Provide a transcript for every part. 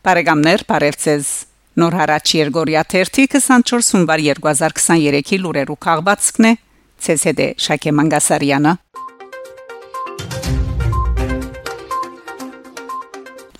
Բարեկամներ, բարևձեզ։ Նոր հարաճ Երգորիա 1 24 հունվար 2023-ի լուրերու քաղվածքն է. ՑՍԴ Շակե Մանգասարյանը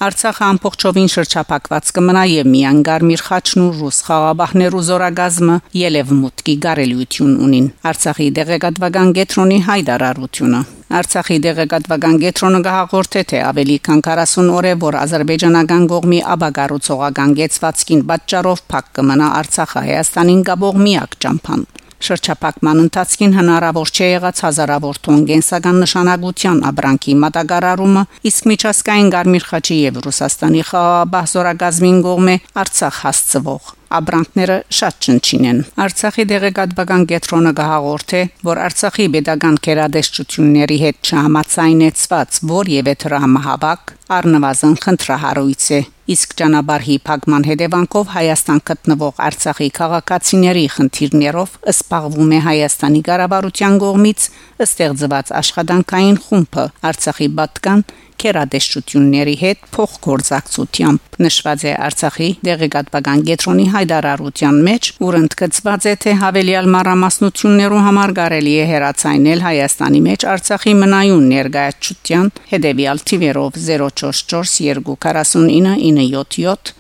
Արցախը ամբողջովին շրջափակված կմնա եւ միան Գարմիր խաչն ու ռուս խաղաբահներու զորագազմը ելև մուտքի գարելիություն ունին Արցախի դեղեկատվական գետրոնի հայդարարությունը Արցախի դեղեկատվական գետրոնը գահաղորդե թե ավելի քան 40 օր է որ ազերբայջանական կողմի աբագարուցողական գեցվածքին պատճառով փակ կմնա Արցախը Հայաստանին գաբող միակ ճամփան Շրջափակման ընթացքին հնարավոր չէ եղած հազարավոր տոն գենսական նշանակության աբրանքի մատակարարումը, իսկ միջազգային Գարմիր խաչի եւ Ռուսաստանի խաղաբահ զորագազմին կողմէ Արցախ հասցվող Աբրանքները շատ ճնչին են։ Արցախի դեղեկատվական կենտրոնը գահաղորդ է, որ Արցախի pedagogan կերադեսչությունների հետ չհամացայնեցված որևէ դրամահավաք առնվազն խնդրահարույց է իսկ ճանապարհի փակման հետևանքով Հայաստան գտնվող Արցախի քաղաքացիների խնդիրներով սպառվում է Հայաստանի կառավարության կողմից ստեղծված աշխատանքային խումբը Արցախի պատկան կերադեշությունների հետ փոխգործակցությամբ նշված է Արցախի դեղեկատվական կենտրոնի հայդարարության մեջ, որ ընդգծված է թե հավելյալ մարամասնություններու համար կարելի է հերացանել Հայաստանի մեջ Արցախի մնայուն ներգայացության հետևյալ թիվերով 044 249 977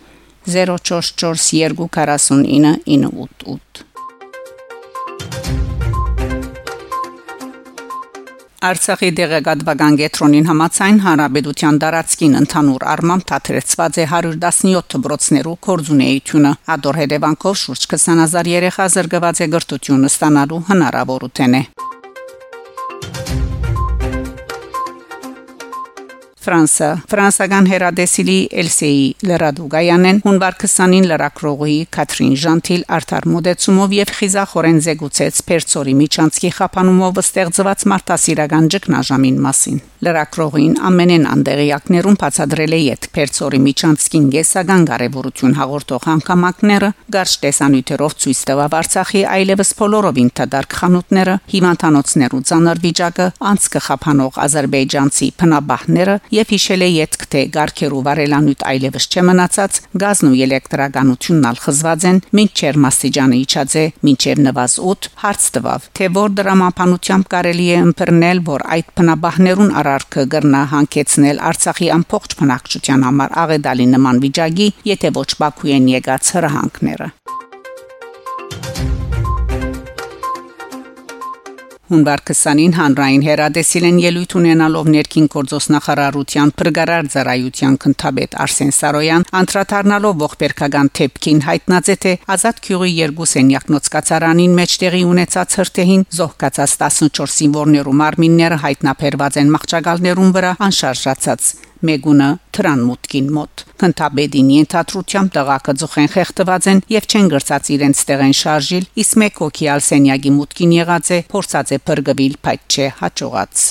044 249 988 Արցախի դեղեկատվական կենտրոնին համացայն հանրապետության դարածքին ընդհանուր առմամբ թատրեցված է 117 դբրոցներու կորձունեությունը ադոր հետևանքով շուրջ 20000 երեխա զրկված է գրթություն ստանալու հնարավորություն է Ֆրանսա ֆրանսական հերադեսիլի Էլսեի Լրադուգայանեն հունվար 20-ին լրակրողի Կատրին Ժանտիլ արդար մոդեցումով եւ խիզախորեն զեկուցեց Պերցորի միջանցքի խափանումով ստեղծված մարտահրավերական ճգնաժամին մասին լրակրողին ամենեն անդեղիակներուն բացադրել է իդ Պերցորի միջանցքին գեսական կարևորություն հաղորդող հանգամանքները գարշ տեսանյութերով ցույց տվավ Արցախի այլևս բոլորովին տադարք խանութները հիմանանոցներու ցաներ վիճակը անցքը խափանող ազերբայջանցի փնաբահները եւ հիշել է յետք թե Գարքերու վարելանույթ այլևս չմնացած գազն ու էլեկտրականությունն ալ խզված են մինչեր մասիջանը իջած է մինչեր նվազ 8 հարց տվավ թե որ դրամապանությամբ կարելի է ըմբռնել որ այդ փնաբահներուն արարքը գրնա հանգեցնել Արցախի ամբողջ բնակչության համար աղեդալի նման վիճակի եթե ոչ Բաքու են եկած հրահանգները Հունվար 20-ին հանրային հերադեսիլեն ելույթ ունենալով ներքին գործոստնախարարության բրգարար ծառայության քնթաբեդ Արսեն Սարոյան անդրադառնալով ողբերգական թեփքին հայտնած է թե Ազատ քյուղի երկու սենյակնոց կացարանին մեջ տեղի ունեցած հրթեհին զոհկացած 14 զինվորներու մարմինները հայտնաբերված են մաղճակալներուն վրա անշարժացած մեգունը թրան մուտքին մոտ քնթաբեդին ենթադրությամբ տղակը ձուխեն խեղտված են եւ չեն գրծած իրենց տեղեն շարժիլ իսկ մեկ հոգի ալսենյակի մուտքին եղած է փորձած է բրգվել փայտ չէ հաջողած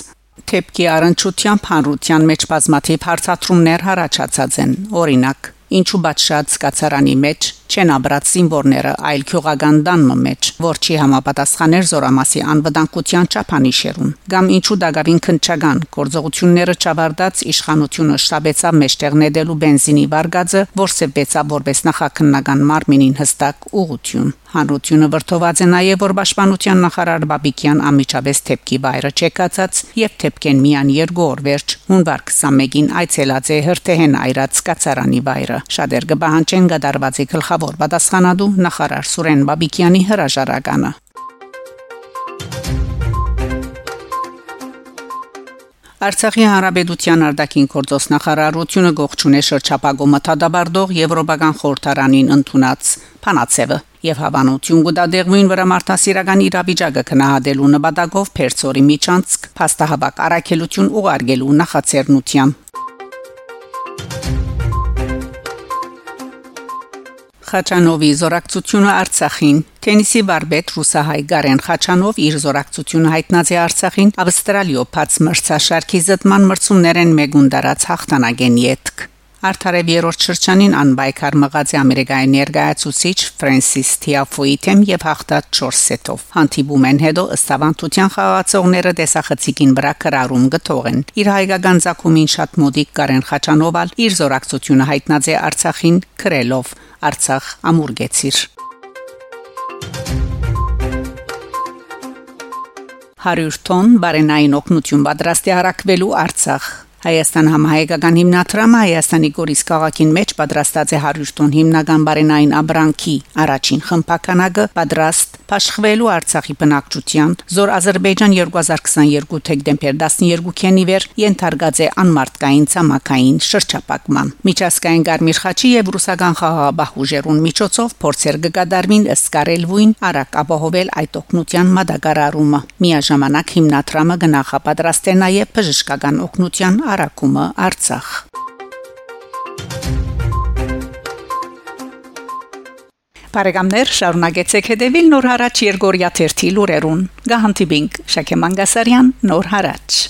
Թեպքի առընչությամբ հանրության մեջ բազմաթիվ հարցատրումներ հարաճած են օրինակ ինչու պատշաց կացարանի մեջ չեն աբրած զինվորները այլ քյուղական դանմը մեջ որ չի համապատասխաներ զորամասի անվտանգության չափանիշերուն կամ ինչու դակավին քնչական գործողությունները չավարտած իշխանությունը շտաբեցավ մեջտեղ նետելու բենզինի վարգածը որսեվեցավ որպես նախաքննական մարմինին հստակ ուղություն Հանրությունը վրթոված է նաև որ պաշտպանության նախարար Բաբիկյան ամիջավես թեփքի վայրը չեկացած եւ թեփքեն միան երկու օր վերջ հունվար 21-ին այցելած է հրթեհեն այրած կացարանի վայրը շատեր կբահանջեն գդարվածի գլխավոր պատասխանատու նախարար Սուրեն Բաբիկյանի հրաժարականը Արցախի հանրապետության արտաքին գործոս նախարարությունը գողջունե շրջապագու մթադաբարդող եվրոպական խորհրդարանին ընդունած փանացևը եւ հավանություն գտադեղույն վրա մարտահրավերական իրավիճակը քնահատելու նպատակով Փերծորի միջանցք փաստահավաք առաքելություն ուղարկելու նախաձեռնությամբ Խաչանովի զորակցությունը Արցախին Թենիսի վարպետ ռուսահայ Գարեն Խաչանով իր զորակցությունը հայտնած է Արցախին Ավստրալիո փած մրցաշարքի զդման մրցումներեն մեգուն դարած հաղթանակեն յետք Արդարև երրորդ շրջանին անբայքար մղած է ամերիկայի ներկայացուցիչ Ֆրանսիս Թիաֆոյի թեմ եւ հաղթած 4 սետով։ Հանդիպում են հետո ըստավանդության խաղացողները տեսախցիկին վրա կրարում գտողեն։ Իր հայկական ցակումին շատ մոդիկ Կարեն Խաչանովալ իր զորակցությունը հայտնած է Արցախին քրելով Արցախ ամուրգեցիր 100 տոն բարենային օգնություն պատրաստի հարակվելու Արցախ Հայաստան համահայկական հիմնադրամը Հայաստանի Գորիս քաղաքին մեջ պատրաստած է 100 տոն հիմնական բարենային աբրանքի առաջին խմբականակը պատրաստ Փաշխվելու Արցախի բնակչության Զոր Ադրբեջան 2022 դեկտեմբեր 12-ին իվեր ենթարկած է անմարտկային ցամաքային շրջապակման Միջազգային Գարմիր խաչի եւ ռուսական խաղաղապահ ուժերուն միջոցով փորձեր կգադարվին ըստ կարելվույն արագ ապահովել այդ օկնության մատակարարումը միաժամանակ հիմնադրամը գնահապատրաստ է նաեւ բժշկական օկնության արակումը Արցախ Բարեկամներ շարունակեցեք հետևել նոր հարաճ Երգորիա 1 լուրերուն։ Գահանտիբինգ Շակե Մանգասարյան նոր հարաճ